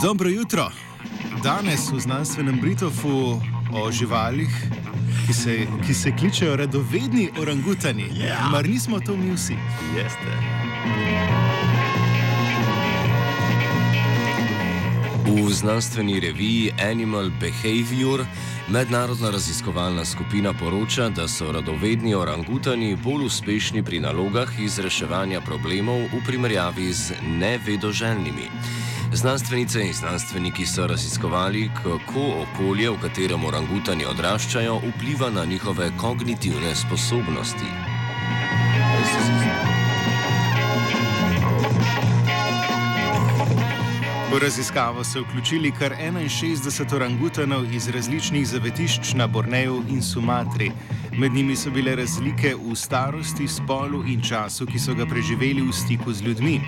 Dobro jutro. Danes v znanstvenem Britofu o živalih, ki se, ki se kličejo radovedni orangutani. Ja. Mar nismo to mi vsi? Jeste. V znanstveni reviji Animal Behavior mednarodna raziskovalna skupina poroča, da so radovedni orangutani bolj uspešni pri nalogah iz reševanja problemov v primerjavi z nevedoželjnimi. Znanstvenice in znanstveniki so raziskovali, kako okolje, v katerem orangutani odraščajo, vpliva na njihove kognitivne sposobnosti. V raziskavo so vključili kar 61 orangutanov iz različnih zavetišč na Borneju in Sumatri. Med njimi so bile razlike v starosti, spolu in času, ki so ga preživeli v stiku z ljudmi.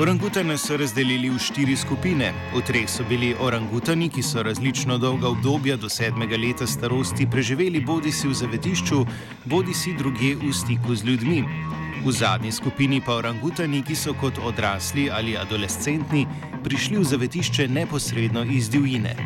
Orangutane so razdelili v štiri skupine. V treh so bili orangutani, ki so različno dolga obdobja do sedmega leta starosti preživeli bodi si v zavetišču, bodi si druge v stiku z ljudmi. V zadnji skupini pa orangutani, ki so kot odrasli ali adolescentni prišli v zavetišče neposredno iz divjine.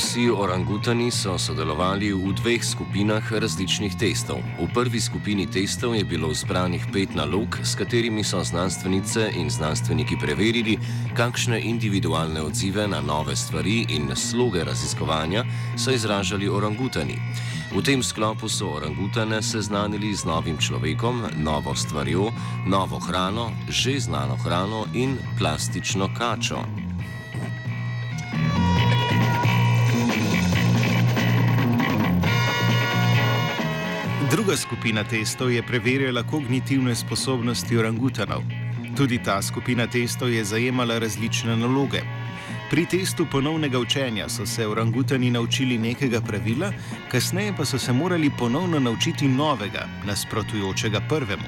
Vsi orangutani so sodelovali v dveh skupinah različnih testov. V prvi skupini testov je bilo zbranih pet nalog, s katerimi so znanstvenice in znanstveniki preverili, kakšne individualne odzive na nove stvari in sloge raziskovanja so izražali orangutani. V tem sklopu so orangutane seznanili z novim človekom, novo stvarjo, novo hrano, že znano hrano in plastično kačo. Druga skupina testov je preverjala kognitivne sposobnosti orangutanov. Tudi ta skupina testov je zajemala različne naloge. Pri testu ponovnega učenja so se orangutani naučili nekega pravila, kasneje pa so se morali ponovno naučiti novega, nasprotujočega prvemu.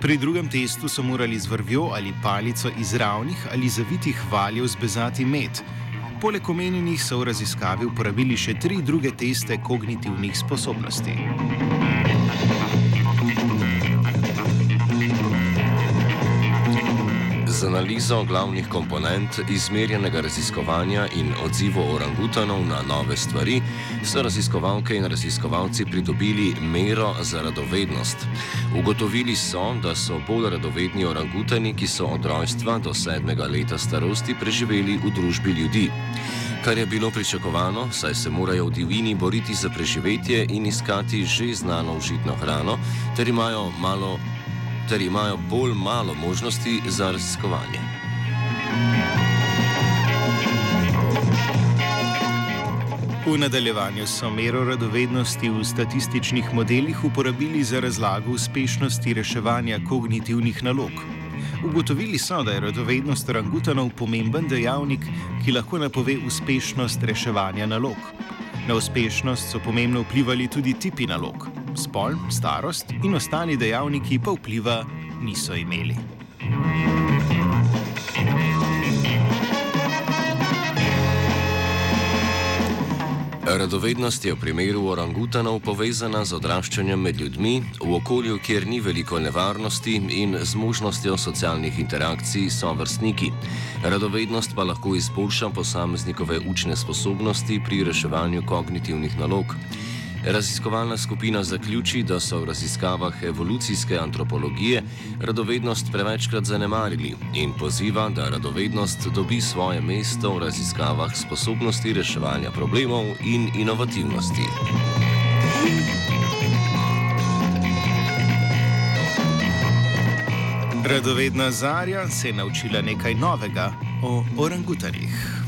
Pri drugem testu so morali z vrvjo ali palico iz ravnih ali zavitih valjev zbezati med. Poleg omenjenih so v raziskavi uporabili še tri druge teste kognitivnih sposobnosti. Analizo glavnih komponent izmerjenega raziskovanja in odzivov orangutanov na nove stvari so raziskovalke in raziskovalci pridobili mero za radovednost. Ugotovili so, da so bolj radovedni orangutani, ki so od rojstva do sedmega leta starosti preživeli v družbi ljudi. Kar je bilo pričakovano, saj se morajo v divjini boriti za preživetje in iskati že znano užitno hrano, ter imajo malo ter imajo bolj malo možnosti za raziskovanje. V nadaljevanju so mero radovednosti v statističnih modelih uporabili za razlago uspešnosti reševanja kognitivnih nalog. Ugotovili so, da je radovednost orangutanov pomemben dejavnik, ki lahko napove uspešnost reševanja nalog. Na uspešnost so pomembno vplivali tudi tipi nalog. Spol, starost in ostali dejavniki pa vpliva niso imeli. Radovednost je v primeru orangutanov povezana z odraščanjem med ljudmi v okolju, kjer ni veliko nevarnosti in z možnostjo socialnih interakcij s vrstniki. Radovednost pa lahko izboljša posameznikove učne sposobnosti pri reševanju kognitivnih nalog. Raziskovalna skupina zaključi, da so v raziskavah evolucijske antropologije radovednost prevečkrat zanemarili in poziva, da radovednost dobi svoje mesto v raziskavah sposobnosti reševanja problemov in inovativnosti. Radovedna Zarja se je naučila nekaj novega o orangutanih.